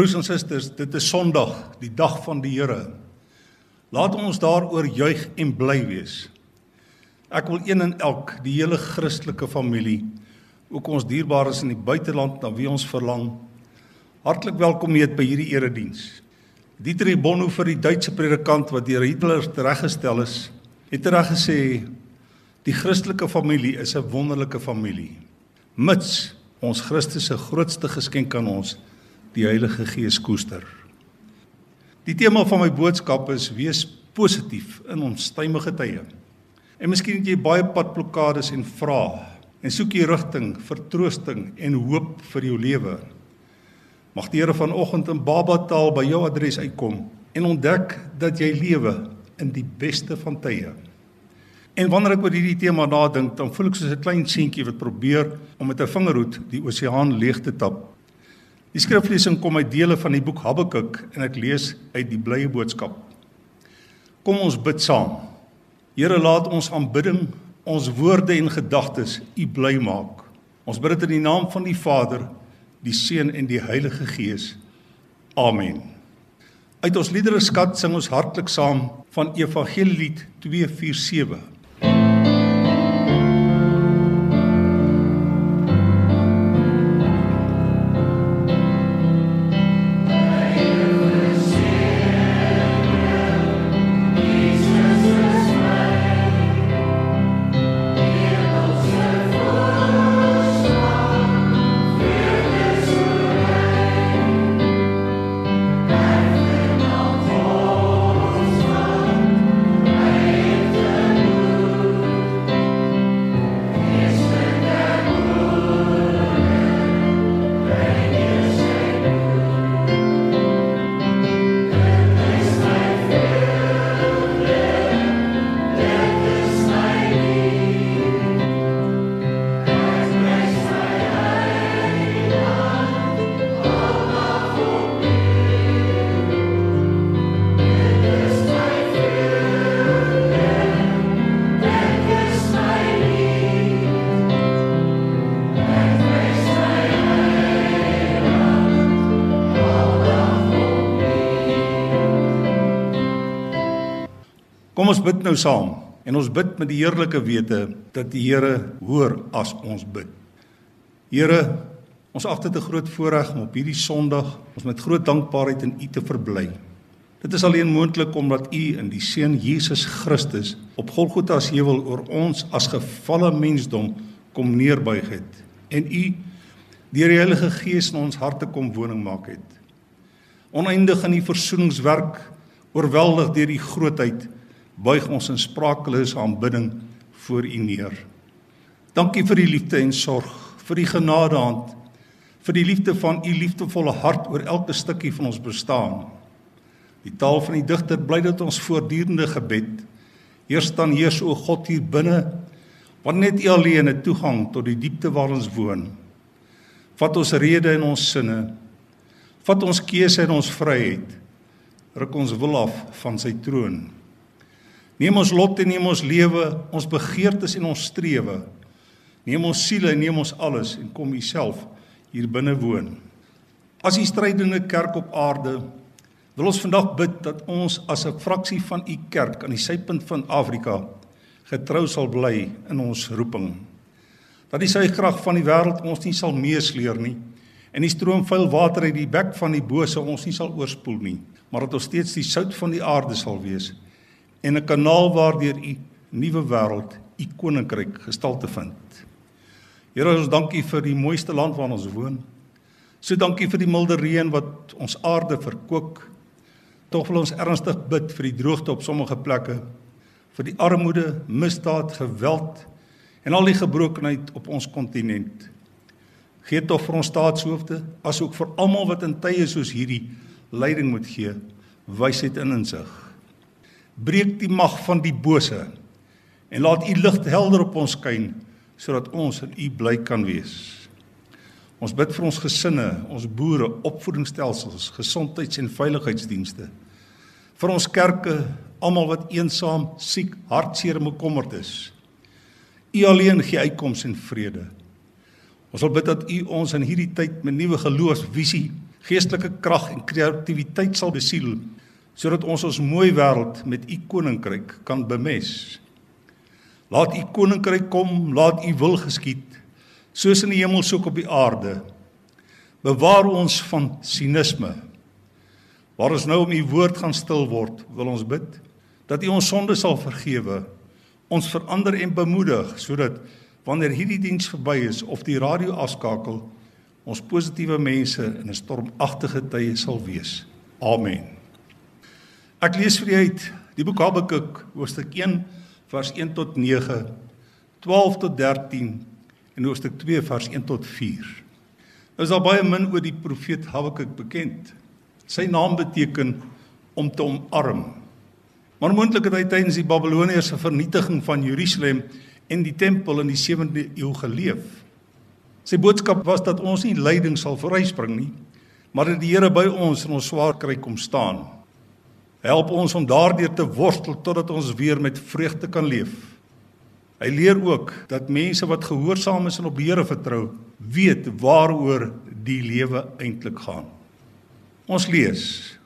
Broers en susters, dit is Sondag, die dag van die Here. Laat ons daaroor juig en bly wees. Ek wil een en elk, die hele Christelike familie, ook ons dierbares in die buiteland na wie ons verlang, hartlik welkom heet by hierdie erediens. Dietrich Bonhoeffer, die Duitse predikant wat deur Hitler tereggestel is, het reg gesê die Christelike familie is 'n wonderlike familie. Mits ons Christus se grootste geskenk aan ons die Heilige Gees koester. Die tema van my boodskap is wees positief in onstuimige tye. En miskien het jy baie padblokkades en vrae en soek jy rigting, vertroosting en hoop vir jou lewe. Mag die Here vanoggend in babataal by jou adres uitkom en ontdek dat jy lewe in die beste van tye. En wanneer ek oor hierdie tema nadink, dan voel ek soos 'n klein seentjie wat probeer om met 'n vingerhoed die oseaan leeg te tap Die skriflesing kom uit dele van die boek Habakuk en ek lees uit die blye boodskap. Kom ons bid saam. Here laat ons aanbidding, ons woorde en gedagtes U bly maak. Ons bid dit in die naam van die Vader, die Seun en die Heilige Gees. Amen. Uit ons liedereskat sing ons hartlik saam van Evangelielied 247. Ons bid nou saam en ons bid met die heerlike wete dat die Here hoor as ons bid. Here, ons ag dit 'n groot voorreg om op hierdie Sondag ons met groot dankbaarheid in U te verbly. Dit is alleen moontlik omdat U in die seun Jesus Christus op Golgotha se heuwel oor ons as gefalle mensdom kom neerbuig het en U deur die Heilige Gees in ons harte kom woning maak het. Oneindig in die versoeningswerk, oorweldig deur die grootheid buig ons in spraaklose aanbidding voor U neer. Dankie vir die liefde en sorg, vir die genadehand, vir die liefde van U liefdevolle hart oor elke stukkie van ons bestaan. Die taal van die digter bly dat ons voortdurende gebed eers dan heers o God hier binne, want net U alleen het toegang tot die diepte waar ons woon. Vat ons rede en ons sinne, vat ons keuse en ons vryheid, ruk ons wil af van sy troon. Neem ons lot en neem ons lewe, ons begeertes en ons strewe. Neem ons siele en neem ons alles en kom U self hier binne woon. As U strydende kerk op aarde, wil ons vandag bid dat ons as 'n fraksie van U kerk aan die suidpunt van Afrika getrou sal bly in ons roeping. Dat die suikrag van die wêreld ons nie sal meesleer nie en die stroom vuil water uit die bek van die bose ons nie sal oorspoel nie, maar dat ons steeds die sout van die aarde sal wees en 'n kanaal waardeur u nuwe wêreld, u koninkryk gestalte vind. Here, ons dankie vir die mooiste land waarin ons woon. So dankie vir die milde reën wat ons aarde verkoop. Tog wil ons ernstig bid vir die droogte op sommige plekke, vir die armoede, misdaad, geweld en al die gebrokenheid op ons kontinent. Gee tog vir ons staatshoofde, asook vir almal wat in tye soos hierdie leiding moet gee, wysheid en insig breek die mag van die bose en laat u lig helder op ons skyn sodat ons in u bly kan wees. Ons bid vir ons gesinne, ons boere, opvoedingsstelsels, gesondheids- en veiligheidsdienste. Vir ons kerke, almal wat eensaam, siek, hartseer en bekommerd is. U alleen gee uitkoms en vrede. Ons wil bid dat u ons in hierdie tyd met nuwe geloofsvisie geestelike krag en kreatiwiteit sal besiel sodat ons ons mooi wêreld met u koninkryk kan bemes. Laat u koninkryk kom, laat u wil geskied, soos in die hemel so op die aarde. Bewaar ons van sinisme. Waar ons nou om u woord gaan stil word, wil ons bid dat u ons sondes sal vergewe, ons verander en bemoedig sodat wanneer hierdie diens verby is of die radio afskakel, ons positiewe mense in 'n stormagtige tye sal wees. Amen. Ek lees vir julle uit die boek Habakuk, hoofstuk 1 vers 1 tot 9, 12 tot 13 en hoofstuk 2 vers 1 tot 4. Nou is daar baie min oor die profeet Habakuk bekend. Sy naam beteken om te omarm. Maar moontlik het hy tydens die Babiloniërs se vernietiging van Jerusalem en die tempel in die 7de eeu geleef. Sy boodskap was dat ons nie lyding sal verryspring nie, maar dat die Here by ons in ons swaar kry kom staan. Help ons om daardeur te worstel totdat ons weer met vreugde kan leef. Hy leer ook dat mense wat gehoorsaam is en op die Here vertrou, weet waaroor die lewe eintlik gaan. Ons lees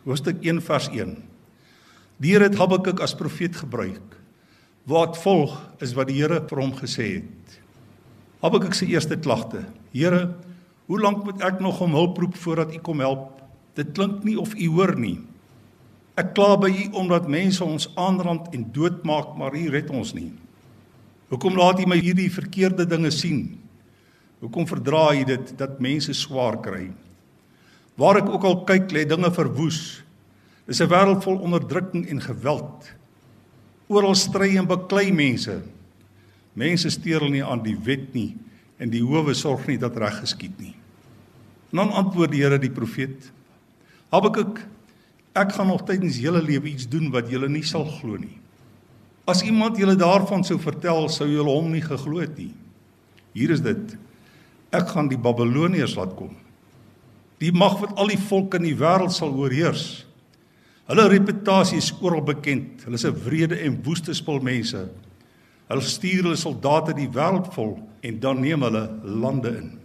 hoofstuk 1 vers 1. Die Here het Habakuk as profeet gebruik. Wat volg is wat die Here vir hom gesê het. Habakuk se eerste klagte: Here, hoe lank moet ek nog om hulp roep voordat U kom help? Dit klink nie of U hoor nie. Ek kla by U omdat mense ons aanrand en doodmaak, maar U red ons nie. Hoekom laat U my hierdie verkeerde dinge sien? Hoekom verdra U dit dat mense swaar kry? Waar ek ook al kyk, lê dinge verwoes. Dis 'n wêreld vol onderdrukking en geweld. Oral stry en baklei mense. Mense steur nie aan die wet nie en die howe sorg nie dat reg geskied nie. En dan antwoord die Here die profeet: Habakuk Ek gaan nog tydens julle lewe iets doen wat julle nie sal glo nie. As iemand julle daarvan sou vertel, sou julle hom nie geglo het nie. Hier is dit. Ek gaan die Babiloniërs laat kom. Die mag wat al die volke in die wêreld sal oorheers. Hulle reputasie is oral bekend. Hulle is 'n wrede en woeste spul mense. Hulle stuur hulle soldate die wêreld vol en dan neem hulle lande in.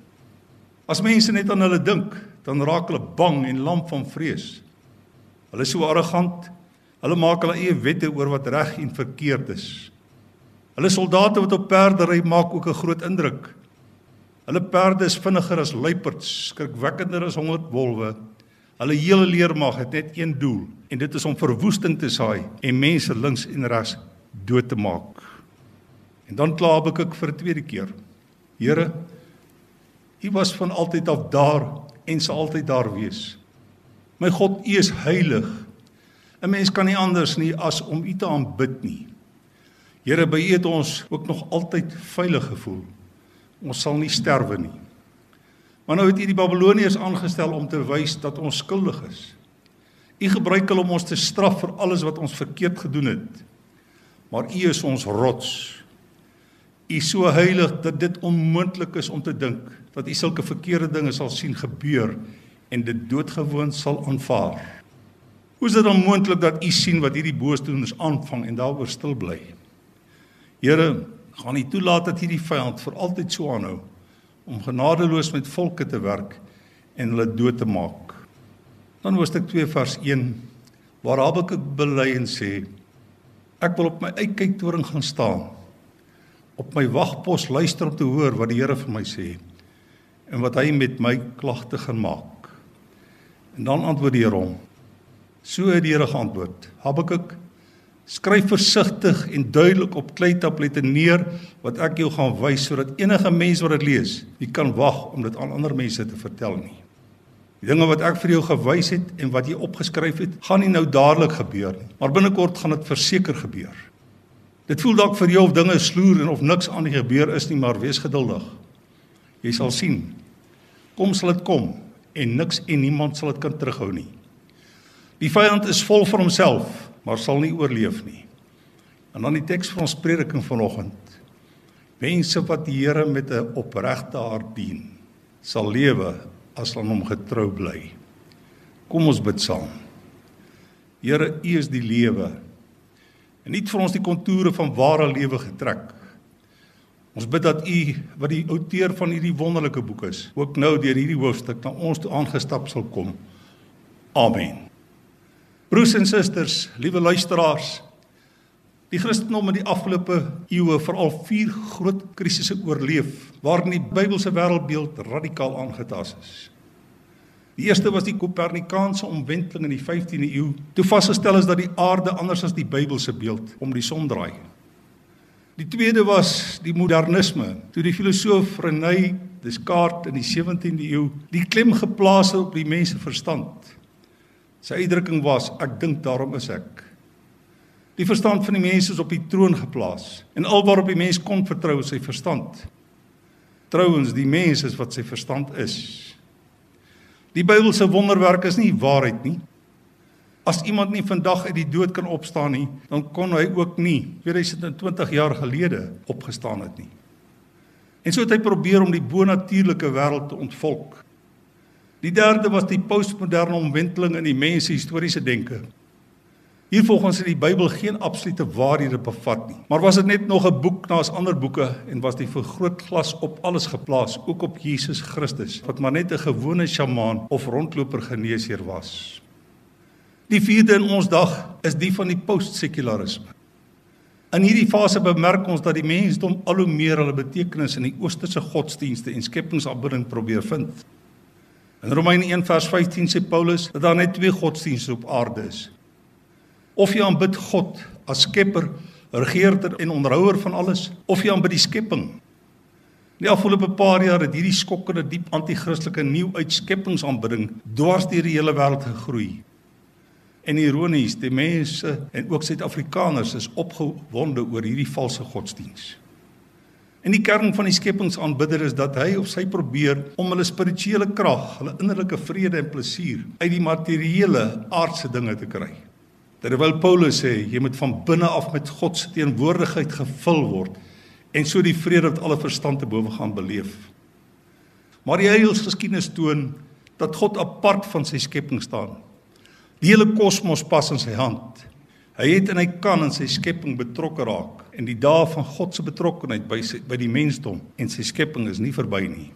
As mense net aan hulle dink, dan raak hulle bang en lam van vrees. Hulle is so arrogant. Hulle maak hulle eie wette oor wat reg en verkeerd is. Hulle soldate wat op perde ry maak ook 'n groot indruk. Hulle perde is vinniger as luiperds, skrikwekkender as honderd wolwe. Hulle hele leermag het net een doel en dit is om verwoesting te saai en mense links en regs dood te maak. En dan kla ek vir 'n tweede keer. Here, U was van altyd af daar en sal altyd daar wees. My God, U is heilig. 'n Mens kan nie anders nie as om U te aanbid nie. Here, by U het ons ook nog altyd veilig gevoel. Ons sal nie sterwe nie. Maar nou het U die Babiloniërs aangestel om te wys dat ons skuldig is. U gebruik hulle om ons te straf vir alles wat ons verkeerd gedoen het. Maar U is ons rots. U is so heilig dat dit onmoontlik is om te dink dat U sulke verkeerde dinge sal sien gebeur en dit doodgewoon sal aanvaar. Hoe is dit dan moontlik dat u sien wat hierdie boosdoeners aanvang en daaroor stil bly? Here, gaan nie toelaat dat hierdie vyand vir altyd so aanhou om genadeloos met volke te werk en hulle dood te maak. Dan hoofstuk 2 vers 1 waar Habakuk bely en sê ek wil op my uitkyktoring gaan staan op my wagpos luister om te hoor wat die Here vir my sê en wat hy met my klagte gaan maak. En dan antwoord die Here hom. So het die Here geantwoord. Habakuk skryf versigtig en duidelik op kleitablette neer wat ek jou gaan wys sodat enige mens wat dit lees, nie kan wag om dit aan ander mense te vertel nie. Die dinge wat ek vir jou gewys het en wat jy opgeskryf het, gaan nie nou dadelik gebeur nie, maar binnekort gaan dit verseker gebeur. Dit voel dalk vir jou of dinge sloer en of niks aan die gebeur is nie, maar wees geduldig. Jy sal sien. Kom sal dit kom en niks en niemand sal dit kan terughou nie. Die vyand is vol vir homself, maar sal nie oorleef nie. En dan die teks vir ons prediking vanoggend. Mense wat die Here met 'n opregte hart dien, sal lewe as hulle hom getrou bly. Kom ons bid saam. Here, U is die lewe. En nie vir ons die kontoure van ware lewe getrek. Ons bid dat U wat die outeur van hierdie wonderlike boek is, ook nou deur hierdie hoofstuk na ons toe aangestap sal kom. Amen. Broers en susters, liewe luisteraars, Die Christendom in die afgelope eeue veral vier groot krisisse oorleef waarin die Bybelse wêreldbeeld radikaal aangetast is. Die eerste was die Kopernikaanse omwenteling in die 15de eeu, toe vasgestel is dat die aarde anders as die Bybelse beeld om die son draai. Die tweede was die modernisme, toe die filosoof René Descartes in die 17de eeu die klem geplaas het op die mens se verstand. Sy uitdrukking was ek dink daarom is ek. Die verstand van die mens is op die troon geplaas en alwaarop die mens kon vertrou is sy verstand. Trouwens, die mens is wat sy verstand is. Die Bybelse wonderwerk is nie waarheid nie. As iemand nie vandag uit die dood kan opstaan nie, dan kon hy ook nie 2020 jaar gelede opgestaan het nie. En so het hy probeer om die bonatuurlike wêreld te ontvolk. Die derde was die postmoderne omwenteling in die mens se historiese denke. Hier volgens het die Bybel geen absolute waarhede bevat nie, maar was dit net nog 'n boek na as ander boeke en was die vergrootglas op alles geplaas, ook op Jesus Christus, wat maar net 'n gewone sjamaan of rondloper geneesheer was. Die vierde in ons dag is die van die postsekularisme. In hierdie fase bemerk ons dat die mensdom al hoe meer hulle betekenis in die oosterse godsdienste en skepingsaanbidding probeer vind. In Romeine 1:15 sê Paulus dat daar net twee godsdienste op aarde is: Of jy aanbid God as skepper, regerder en onderhouer van alles, of jy aanbid die skepping. In die afgelope paar jaar het hierdie skokkende diep anti-kristelike nuwe uitskepingsaanbidding dwars deur die hele wêreld gegroei. En ironies, die mense en ook Suid-Afrikaners is opgewonde oor hierdie valse godsdiens. En die kern van die skepingsaanbidder is dat hy of sy probeer om hulle spirituele krag, hulle innerlike vrede en plesier uit die materiële aardse dinge te kry. Terwyl Paulus sê jy moet van binne af met God se teenwoordigheid gevul word en so die vrede wat alle verstand te bowe gaan beleef. Maar die Heilsgeskiedenis toon dat God apart van sy skepping staan. Die hele kosmos pas in sy hand. Hy het en hy kan in sy skepping betrokke raak en die dae van God se betrokkenheid by sy, by die mensdom en sy skepping is nie verby nie.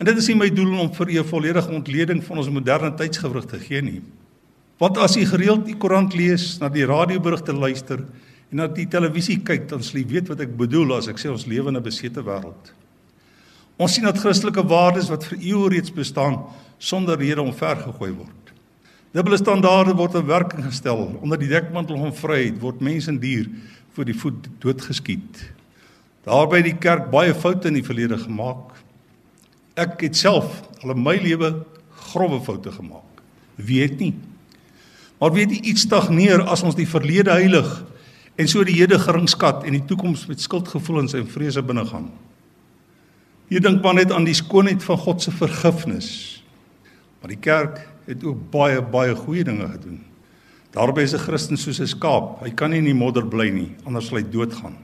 En dit is nie my doel om vir 'n volledige ontleding van ons moderne tydsgewrig te gee nie. Want as jy gereeld die koerant lees, na die radioberigte luister en na die televisie kyk, dan sal jy weet wat ek bedoel as ek sê ons lewe in 'n besete wêreld. Ons sien dat Christelike waardes wat vir eeue reeds bestaan, sonder rede omvergegooi word. Dubbele standaarde word in werking gestel onder die dekmantel van vryheid word mens en dier voor die voet doodgeskiet. Daarby die kerk baie foute in die verlede gemaak. Ek het self al in my lewe grouwe foute gemaak. Wie het nie? Maar weet jy iets stagneer as ons die verlede heilig en so die hede geringskat en die toekoms met skuldgevoelens en vrese binne gaan. Jy dink maar net aan die skoonheid van God se vergifnis. Maar die kerk het ook baie baie goeie dinge gedoen. Daarby is 'n Christen soos 'n skaap. Hy kan nie in die modder bly nie, anders sal hy doodgaan.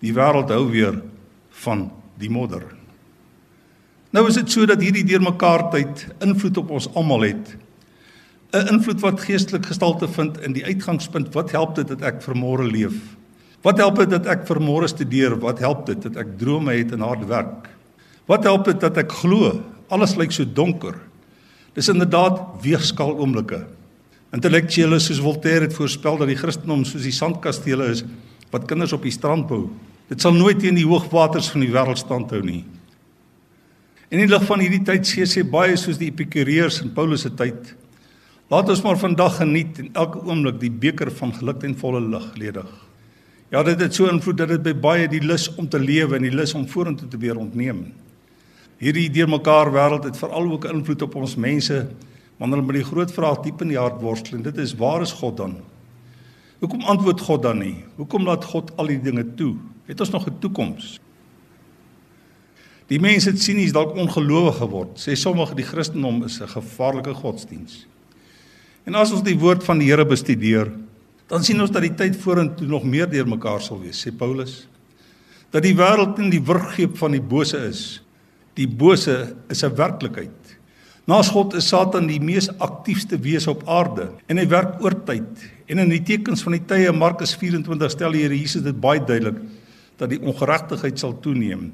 Die wêreld hou weer van die modder. Nou is dit so dat hierdie deurmekaar tyd invloed op ons almal het 'n invloed wat geestelik gestalte vind in die uitgangspunt wat help dit dat ek vermore leef? Wat help dit dat ek vermore studeer? Wat help dit dat ek drome het en hard werk? Wat help dit dat ek glo? Alles lyk so donker. Dis inderdaad weegskaal oomblikke. Intellektuele soos Voltaire het voorspel dat die Christendom soos die sandkastele is wat kinders op die strand bou. Dit sal nooit teen die hoogwaters van die wêreld standhou nie. In die lig van hierdie tyd sê sy baie soos die Epikureërs in Paulus se tyd Laat ons maar vandag geniet en elke oomblik die beker van geluk en volle lig ledig. Ja, dit het so invloed dat dit by baie die lus om te lewe en die lus om vorentoe te weer ontneem. Hierdie deurmekaar wêreld het veral ook invloed op ons mense wanneer hulle met die groot vraag diep in die hart worstel en dit is waar is God dan? Hoekom antwoord God dan nie? Hoekom laat God al die dinge toe? Het ons nog 'n toekoms? Die mense het sinies dalk ongelowig geword. Sê sommige die Christendom is 'n gevaarlike godsdiens. En as ons die woord van die Here bestudeer, dan sien ons dat die tyd vorentoe nog meer deurmekaar sal wees, sê Paulus. Dat die wêreld in die wurggreep van die bose is. Die bose is 'n werklikheid. Naas God is Satan die mees aktiefste wese op aarde en hy werk oortyd. En in die tekens van die tye Markus 24 stel die Here Jesus dit baie duidelik dat die ongeregtigheid sal toeneem.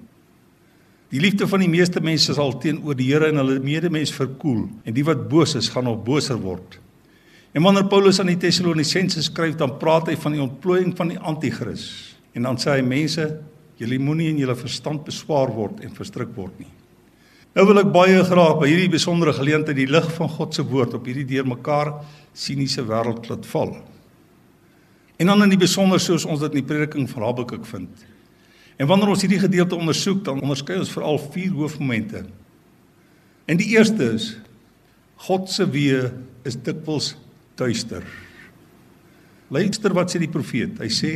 Die liefde van die meeste mense sal teenoor die Here en hulle medemens verkoel en die wat boos is, gaan nog boser word. En wanneer Paulus aan die Tessalonisense skryf, dan praat hy van die ontplooiing van die anti-kris. En dan sê hy mense, julle moenie in julle verstand beswaar word en verstrik word nie. Nou wil ek baie graag by hierdie besondere geleentheid die lig van God se woord op hierdie deurmekaar siniese wêreld laat val. En dan in die besonder soos ons dit in die prediking van Habakuk vind. En wanneer ons hierdie gedeelte ondersoek, dan onderskei ons veral vier hoofmomente. En die eerste is God se weë is dikwels duister. Luister wat sê die profeet. Hy sê: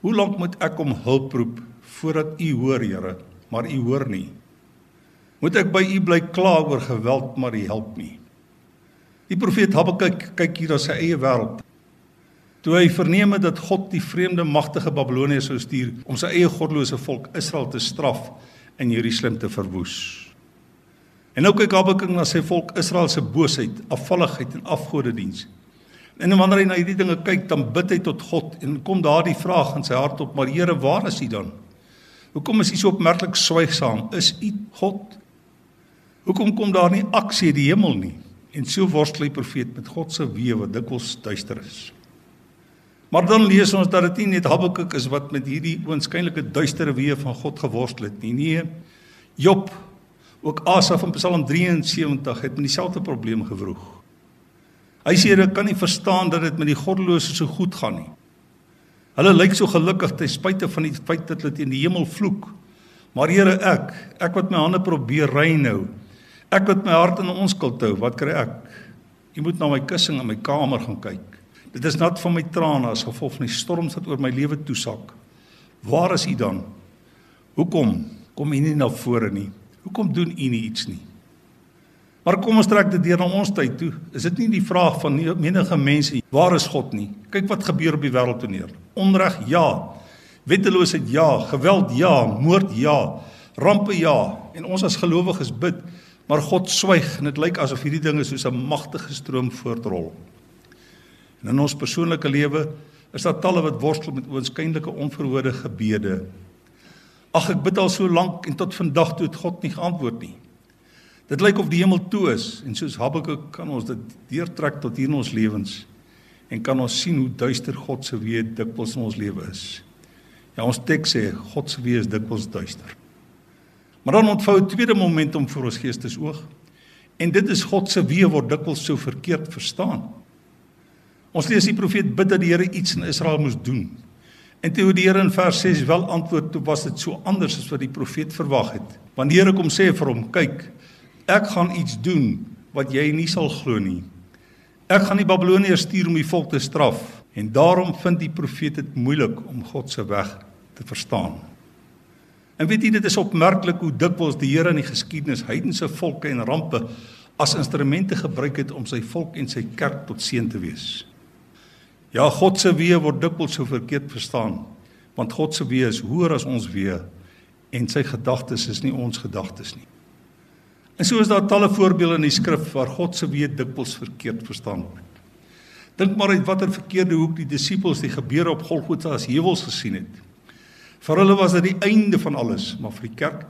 "Hoe lank moet ek om hulp roep voordat U hoor, Here? Maar U hoor nie." Moet ek by u bly kla oor geweld maar u help nie. Die profeet Habakuk kyk hier na sy eie wêreld. Toe hy verneem het dat God die vreemde magtige Babiloniërs sou stuur om sy eie goddelose volk Israel te straf en Jerusalem te verwoes. En nou kyk Habakuk na sy volk Israel se boosheid, afvalligheid en afgodediens. En wanneer hy na hierdie dinge kyk, dan bid hy tot God en kom daardie vraag in sy hart op: "Maar Here, waar is U dan? Hoekom is U so opmerklik swygsaam? Is U God Hoekom kom daar nie aksie in die hemel nie? En so worstel die profeet met God se weë wat dikwels duister is. Maar dan lees ons dat dit nie net Habakuk is wat met hierdie oënskynlike duistere weë van God geworstel het nie. Nee, Job, ook Asaf in Psalm 73 het met dieselfde probleem gewroeg. Hy sê hy kan nie verstaan dat dit met die goddeloses so goed gaan nie. Hulle lyk so gelukkig ten spyte van die feit dat hulle teen die hemel vloek. Maar Here, ek, ek wat my hande probeer rein hou, Ek wat my hart in onskuld hou, wat kry ek? Jy moet na my kussing in my kamer gaan kyk. Dit is nat van my trane as gevolg van die storms wat oor my lewe toesak. Waar is u dan? Hoekom kom u nie na vore nie? Hoekom doen u nie iets nie? Maar kom ons trek dit deur na ons tyd toe. Is dit nie die vraag van menige mense waar is God nie? Kyk wat gebeur op die wêreldtoneel. Onreg ja. Wetteloosheid ja, geweld ja, moord ja, rampe ja. En ons as gelowiges bid Maar God swyg en dit lyk asof hierdie dinge soos 'n magtige stroom voortrol. En in ons persoonlike lewe is daar talle wat worstel met oënskynlike onverhoorde gebede. Ag ek bid al so lank en tot vandag toe het God nie geantwoord nie. Dit lyk of die hemel toe is en soos Habakuk kan ons dit deurtrek tot hier in ons lewens en kan ons sien hoe duister God se weë dikwels in ons lewe is. Ja ons teks sê God se weë is dikwels duister. Maar dan ontvou 'n tweede momentum vir ons geestesoog. En dit is God se weë word dikwels so verkeerd verstaan. Ons lees die profeet bid dat die Here iets in Israel moes doen. En toe die Here in vers 6 wel antwoord, toe was dit so anders as wat die profeet verwag het. Want die Here kom sê vir hom: "Kyk, ek gaan iets doen wat jy nie sal glo nie. Ek gaan die Babiloniërs stuur om die volk te straf." En daarom vind die profeet dit moeilik om God se weg te verstaan. En weet jy dit is opmerklik hoe dikwels die Here in die geskiedenis heidense volke en rampe as instrumente gebruik het om sy volk en sy kerk tot seën te wees. Ja, God se weë word dikwels so verkeerd verstaan, want God se weë is hoër as ons weë en sy gedagtes is nie ons gedagtes nie. En so is daar talle voorbeelde in die skrif waar God se weë dikwels verkeerd verstaan word. Dink maar uit watter verkeerde hoek die disippels die gebeure op Golgotha as heuwels gesien het. Vir hulle was dit die einde van alles, maar vir die kerk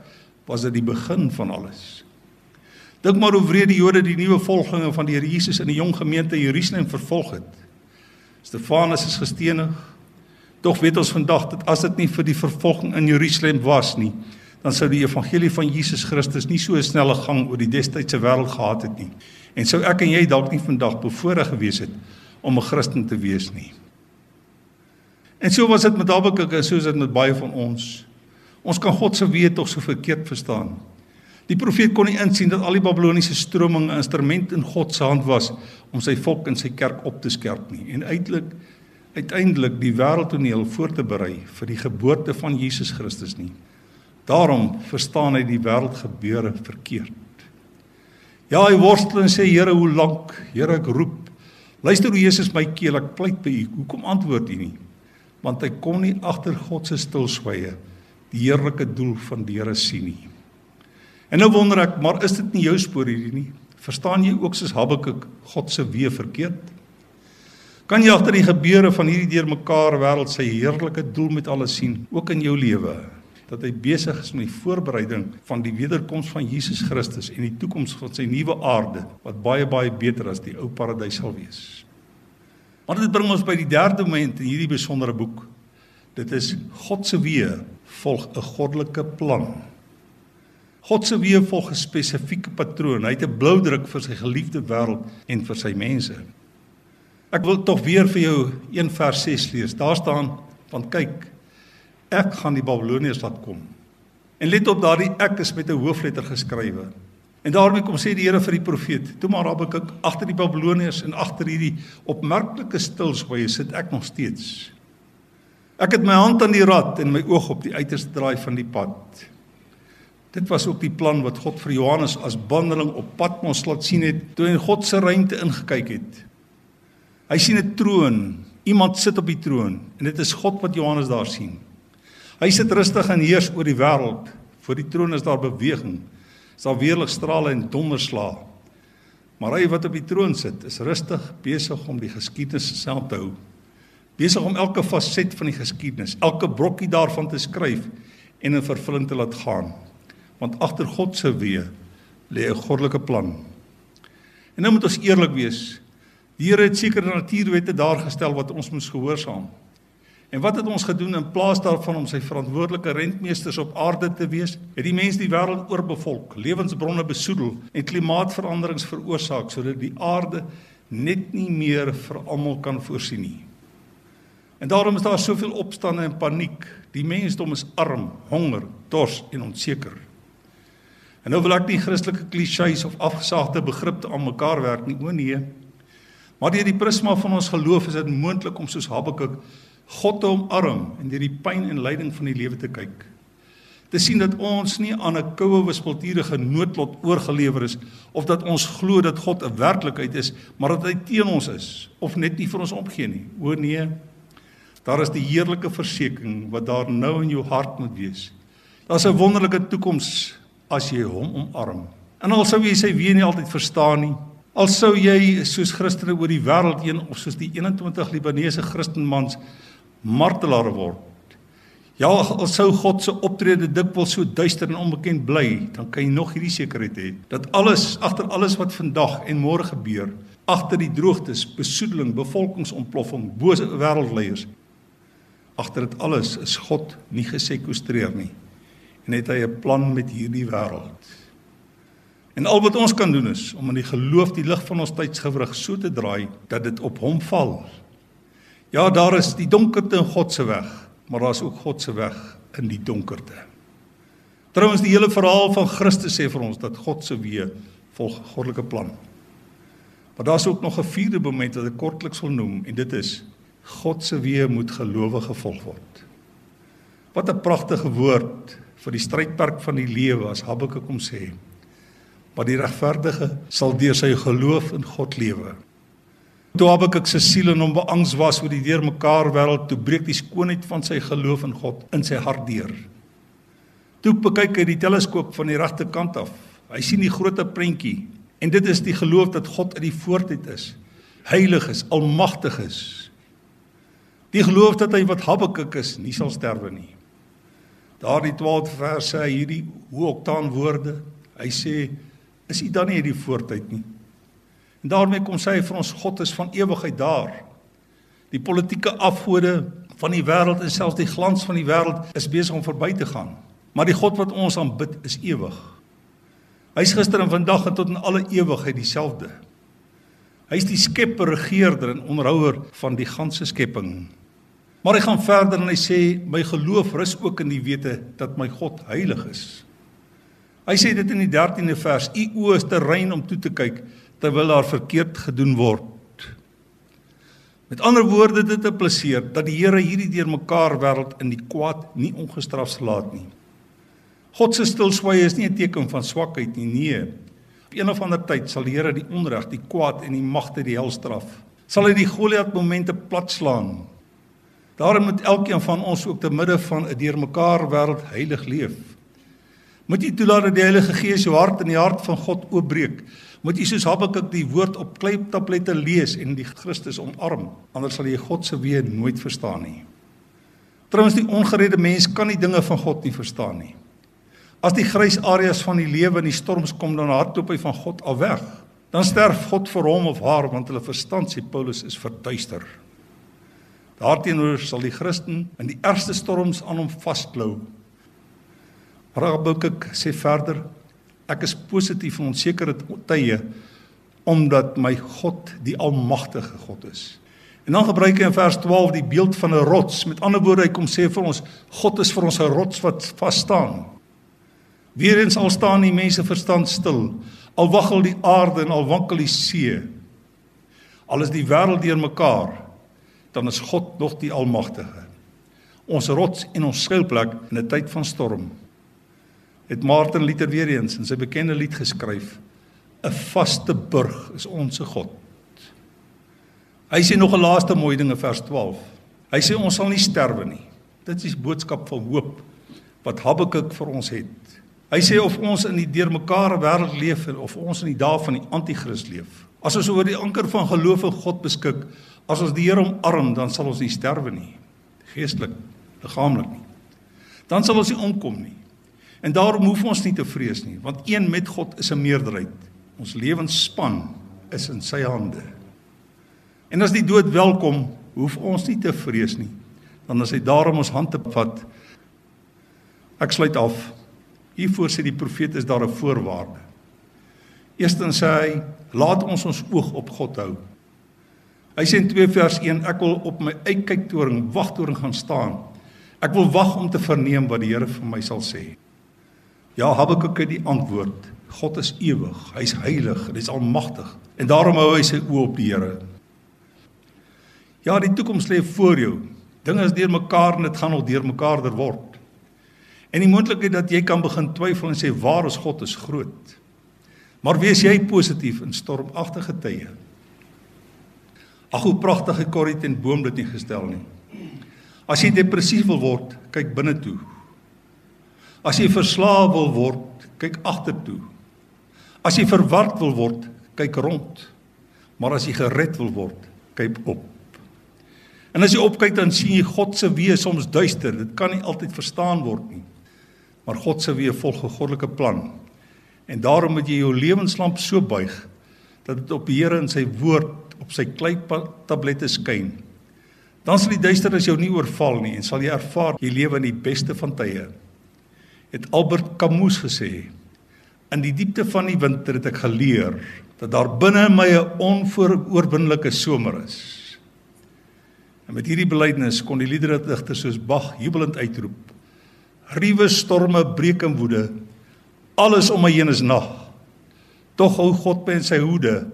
was dit die begin van alles. Dink maar hoe wreed die Jode die nuwe volgelinge van die Here Jesus in die jong gemeente Jerusalem vervolg het. Stefanus is gestenig. Tog weet ons vandag dat as dit nie vir die vervolging in Jerusalem was nie, dan sou die evangelie van Jesus Christus nie so 'n snelle gang oor die destydse wêreld gehad het nie. En sou ek en jy dalk nie vandag bevoorreg gewees het om 'n Christen te wees nie. En so was dit met Habakuk en so is dit met baie van ons. Ons kan God se weë tog so verkeerd verstaan. Die profeet kon nie insien dat al die Babiloniese stroming 'n instrument in God se hand was om sy volk en sy kerk op te skerp nie en uiteindelik uiteindelik die wêreldtoneel voor te berei vir die geboorte van Jesus Christus nie. Daarom verstaan hy die wêreldgebeure verkeerd. Ja, hy worstel en sê Here, hoe lank? Here, ek roep. Luister hoe Jesus my keel, ek pleit by U. Hoekom antwoord U nie? want hy kon nie agter God se stilswye die heerlike doel van die Here sien nie. En nou wonder ek, maar is dit nie jou spoor hierdie nie? Verstaan jy ook soos Habakuk God se weë verkeerd? Kan jy agter die gebeure van hierdie deurmekaar wêreld sy heerlike doel met alles sien, ook in jou lewe? Dat hy besig is met die voorbereiding van die wederkoms van Jesus Christus en die toekoms van sy nuwe aarde wat baie baie beter as die ou paradys sal wees. Maar dit bring ons by die derde moment in hierdie besondere boek. Dit is God se weë volg 'n goddelike plan. God se weë volg 'n spesifieke patroon. Hy het 'n blou druk vir sy geliefde wêreld en vir sy mense. Ek wil tog weer vir jou 1 vers 6 lees. Daar staan: "Want kyk, ek gaan die Babiloniërs laat kom." En let op daardie ek is met 'n hoofletter geskrywe. En daarmee kom sê die Here vir die profeet: "Toe maar Habakuk agter die Babiloniërs en agter hierdie opmerklike stilswye sit ek nog steeds." Ek het my hand aan die rad en my oog op die uiterste draai van die pad. Dit was ook die plan wat God vir Johannes as bandeling op Patmos laat sien het toe hy in God se ruimte ingekyk het. Hy sien 'n troon, iemand sit op die troon en dit is God wat Johannes daar sien. Hy sit rustig en heers oor die wêreld. Voor die troon is daar beweging. Is daar weerligstrale en donderslae. Maar hy wat op die troon sit, is rustig besig om die geskiedenis self te hou. Besig om elke faset van die geskiedenis, elke brokkie daarvan te skryf en in vervulling te laat gaan want agter God se weë lê 'n goddelike plan. En nou moet ons eerlik wees. Die Here het sekere natuurwette daar gestel wat ons moet gehoorsaam. En wat het ons gedoen in plaas daarvan om sy verantwoordelike rentmeesters op aarde te wees? Het die mense die wêreld oorbevolk, lewensbronne besoedel en klimaatsveranderings veroorsaak sodat die aarde net nie meer vir almal kan voorsien nie. En daarom is daar soveel opstande en paniek. Die mensdom is arm, honger, dors en onseker. En nou wil ek nie Christelike klisjées of afgesaagde begrippe aan mekaar werk nie, o nee. Maar deur die prisma van ons geloof is dit moontlik om soos Habakuk God te omarm en deur die pyn en lyding van die lewe te kyk. Te sien dat ons nie aan 'n koue wispelturige noodlot oorgelewer is of dat ons glo dat God 'n werklikheid is, maar dat hy teen ons is of net nie vir ons opgee nie. O nee. Daar is die heerlike versekering wat daar nou in jou hart moet wees. Daar's 'n wonderlike toekoms as jy hom omarm. En al sou jy sy weer nie altyd verstaan nie, al sou jy soos Christene oor die wêreld heen of soos die 21 Libanese Christenmans martelaar word. Ja, al sou God se optrede dikwels so duister en onbekend bly, dan kan jy nog hierdie sekerheid hê dat alles agter alles wat vandag en môre gebeur, agter die droogtes, besoedeling, bevolkingsontploffing, bose wêreldleiers, agter dit alles is God nie gesekwestreer nie en het hy 'n plan met hierdie wêreld. En al wat ons kan doen is om in die geloof die lig van ons tydsgewrig so te draai dat dit op hom val. Ja, daar is die donkerte in God se weg, maar daar's ook God se weg in die donkerte. Trouwens die hele verhaal van Christus sê vir ons dat God se weë volg goddelike plan. Maar daar's ook nog 'n vierde moment wat ek kortliks wil noem en dit is God se weë moet gelowige volg word. Wat 'n pragtige woord vir die strydperk van die lewe as Habakuk kom sê. Maar die regverdige sal deur sy geloof in God lewe. Toe Habakuk se siel in hom beangs was oor die deurmekaar wêreld, toe breek die skoonheid van sy geloof in God in sy hart deur. Toe kyk hy die teleskoop van die regte kant af. Hy sien die groot prentjie en dit is die geloof dat God uit die voortyd is, heilig is, almagtig is. Die geloof dat hy wat Habakuk is, nie sal sterwe nie. Daardie 12 verse hierdie hoe oktaan woorde. Hy sê is u dan nie uit die voortyd nie. En daarmee kom sê hy vir ons God is van ewigheid daar. Die politieke afgode van die wêreld en selfs die glans van die wêreld is besig om verby te gaan. Maar die God wat ons aanbid is ewig. Hy's gister en vandag en tot in alle ewigheid dieselfde. Hy's die skepper, regeerder en onderhouer van die ganse skepping. Maar hy gaan verder en hy sê my geloof rus ook in die wete dat my God heilig is. Hy sê dit in die 13de vers: U oë is te rein om toe te kyk terwyl daar verkeerd gedoen word. Met ander woorde dit impliseer dat die Here hierdie deurmekaar wêreld in die kwaad nie ongestraf laat nie. God se stilswye is nie 'n teken van swakheid nie, nee. Op een of ander tyd sal die Here die onreg, die kwaad en die magte die hel straf. Sal hy die Goliat momente platslaan Daarom moet elkeen van ons ook te midde van 'n deurmekaar wêreld heilig leef. Moet jy toelaat dat die Heilige Gees jou hart en die hart van God oopbreek. Moet jy soos Habakuk die woord op kleiptablette lees en die Christus omarm, anders sal jy God se weë nooit verstaan nie. Trouwens die ongeredde mens kan nie dinge van God nie verstaan nie. As die grys areas van die lewe in die storms kom dan hardloop hy van God af weg. Dan sterf God vir hom of haar want hulle verstand sê Paulus is verduister. Daarteenoor sal die Christen in die ergste storms aan hom vasklou. Habakuk sê verder Ek is positief in onsekere tye omdat my God die almagtige God is. En dan gebruik hy in vers 12 die beeld van 'n rots. Met ander woorde, hy kom sê vir ons God is vir ons 'n rots wat vas staan. Weerens al staan die mense verstand stil, al waggel die aarde en al wankel die see. Al is die wêreld deurmekaar, dan is God nog die almagtige. Ons rots en ons skuilplek in 'n tyd van storm het Martin Luther weer eens in sy bekende lied geskryf: 'n vaste burg is ons se God. Hy sê nog 'n laaste mooi ding in vers 12. Hy sê ons sal nie sterwe nie. Dit is boodskap van hoop wat Habakuk vir ons het. Hy sê of ons in die deurmekaar wêreld leef of ons in die dae van die anti-kris leef. As ons oor die anker van geloof in God beskik, as ons die Here omarm, dan sal ons nie sterwe nie, geestelik, liggaamlik nie. Dan sal ons nie omkom nie. En daarom hoef ons nie te vrees nie, want een met God is 'n meerderheid. Ons lewensspan is in sy hande. En as die dood welkom, hoef ons nie te vrees nie, dan as hy daarom ons hand te vat. Ek sluit af. Hiervoor sê die profeet is daar 'n voorwaarde. Eerstens sê hy, laat ons ons oog op God hou. Hy sê in 2 vers 1, ek wil op my uitkyktoring, wagtoring gaan staan. Ek wil wag om te verneem wat die Here vir my sal sê. Ja, Habakuk het die antwoord. God is ewig, hy's heilig, hy's almagtig en daarom hou hy sy oë op die Here. Ja, die toekoms lê voor jou. Dinge is deurmekaar en dit gaan nog deurmekaarder word. En die moontlikheid dat jy kan begin twyfel en sê waar is God is groot. Maar wees jy positief in stormagtige tye. Ag hoe pragtig het Corrie ten Boom dit nie gestel nie. As jy depressief wil word, kyk binne toe. As jy verslaaf wil word, kyk agtertoe. As jy verward wil word, kyk rond. Maar as jy gered wil word, kyk op. En as jy opkyk dan sien jy God se weë soms duister. Dit kan nie altyd verstaan word nie. Maar God se weë volg 'n goddelike plan. En daarom moet jy jou lewenslamp so buig dat dit op die Here en sy woord op sy kleitablette skyn. Dan sal die duisternis jou nie oorval nie en sal jy ervaar jy lewe in die beste van tye het Albert Camus gesê in die diepte van die winter het ek geleer dat daar binne my 'n onvooroorwinnelike somer is. En met hierdie belydenis kon die liederdigter soos Bach jubelend uitroep: Ruwe storme breek in woede, alles om my heen is nag. Tog hou God my in sy hoede.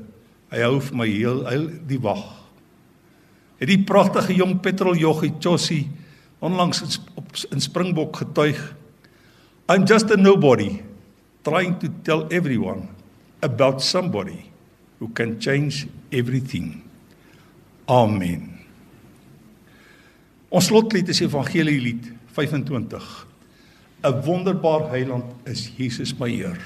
Hy hou vir my heel, heel die wag. Het die pragtige jong petroljoggie Chossi onlangs op in Springbok getuig I'm just a nobody trying to tell everyone about somebody who can change everything. Amen. Ons slotlied is Evangelie lied 25. 'n Wonderbaar heiland is Jesus my Heer.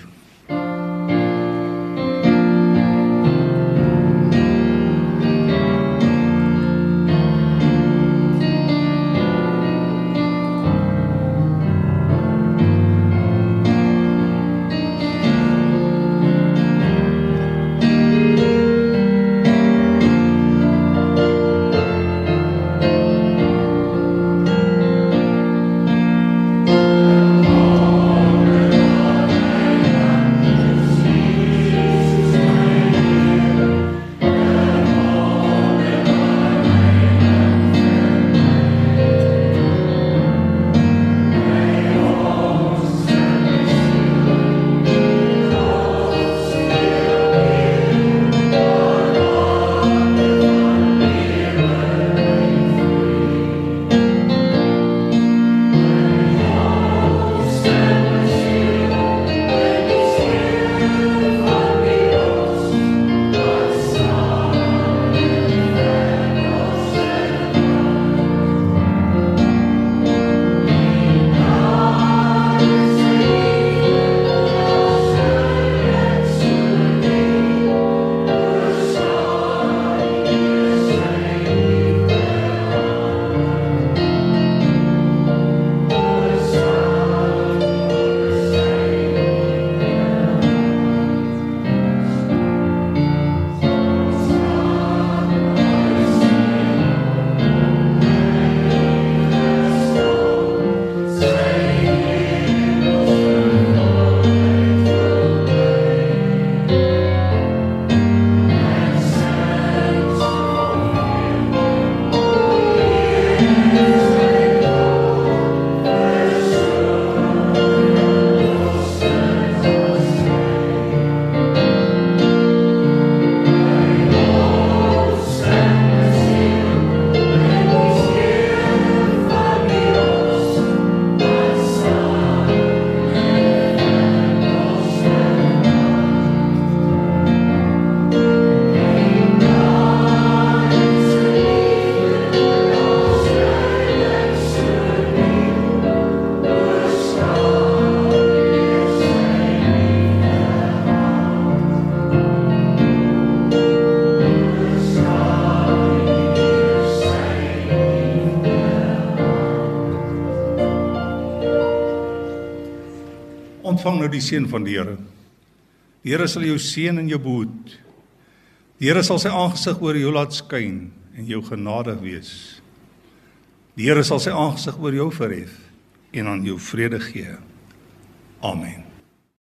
Nou die seën van die Here. Die Here sal jou seën en jou behoed. Die Here sal sy aangesig oor jou laat skyn en jou genadig wees. Die Here sal sy aangesig oor jou verhef en aan jou vrede gee. Amen.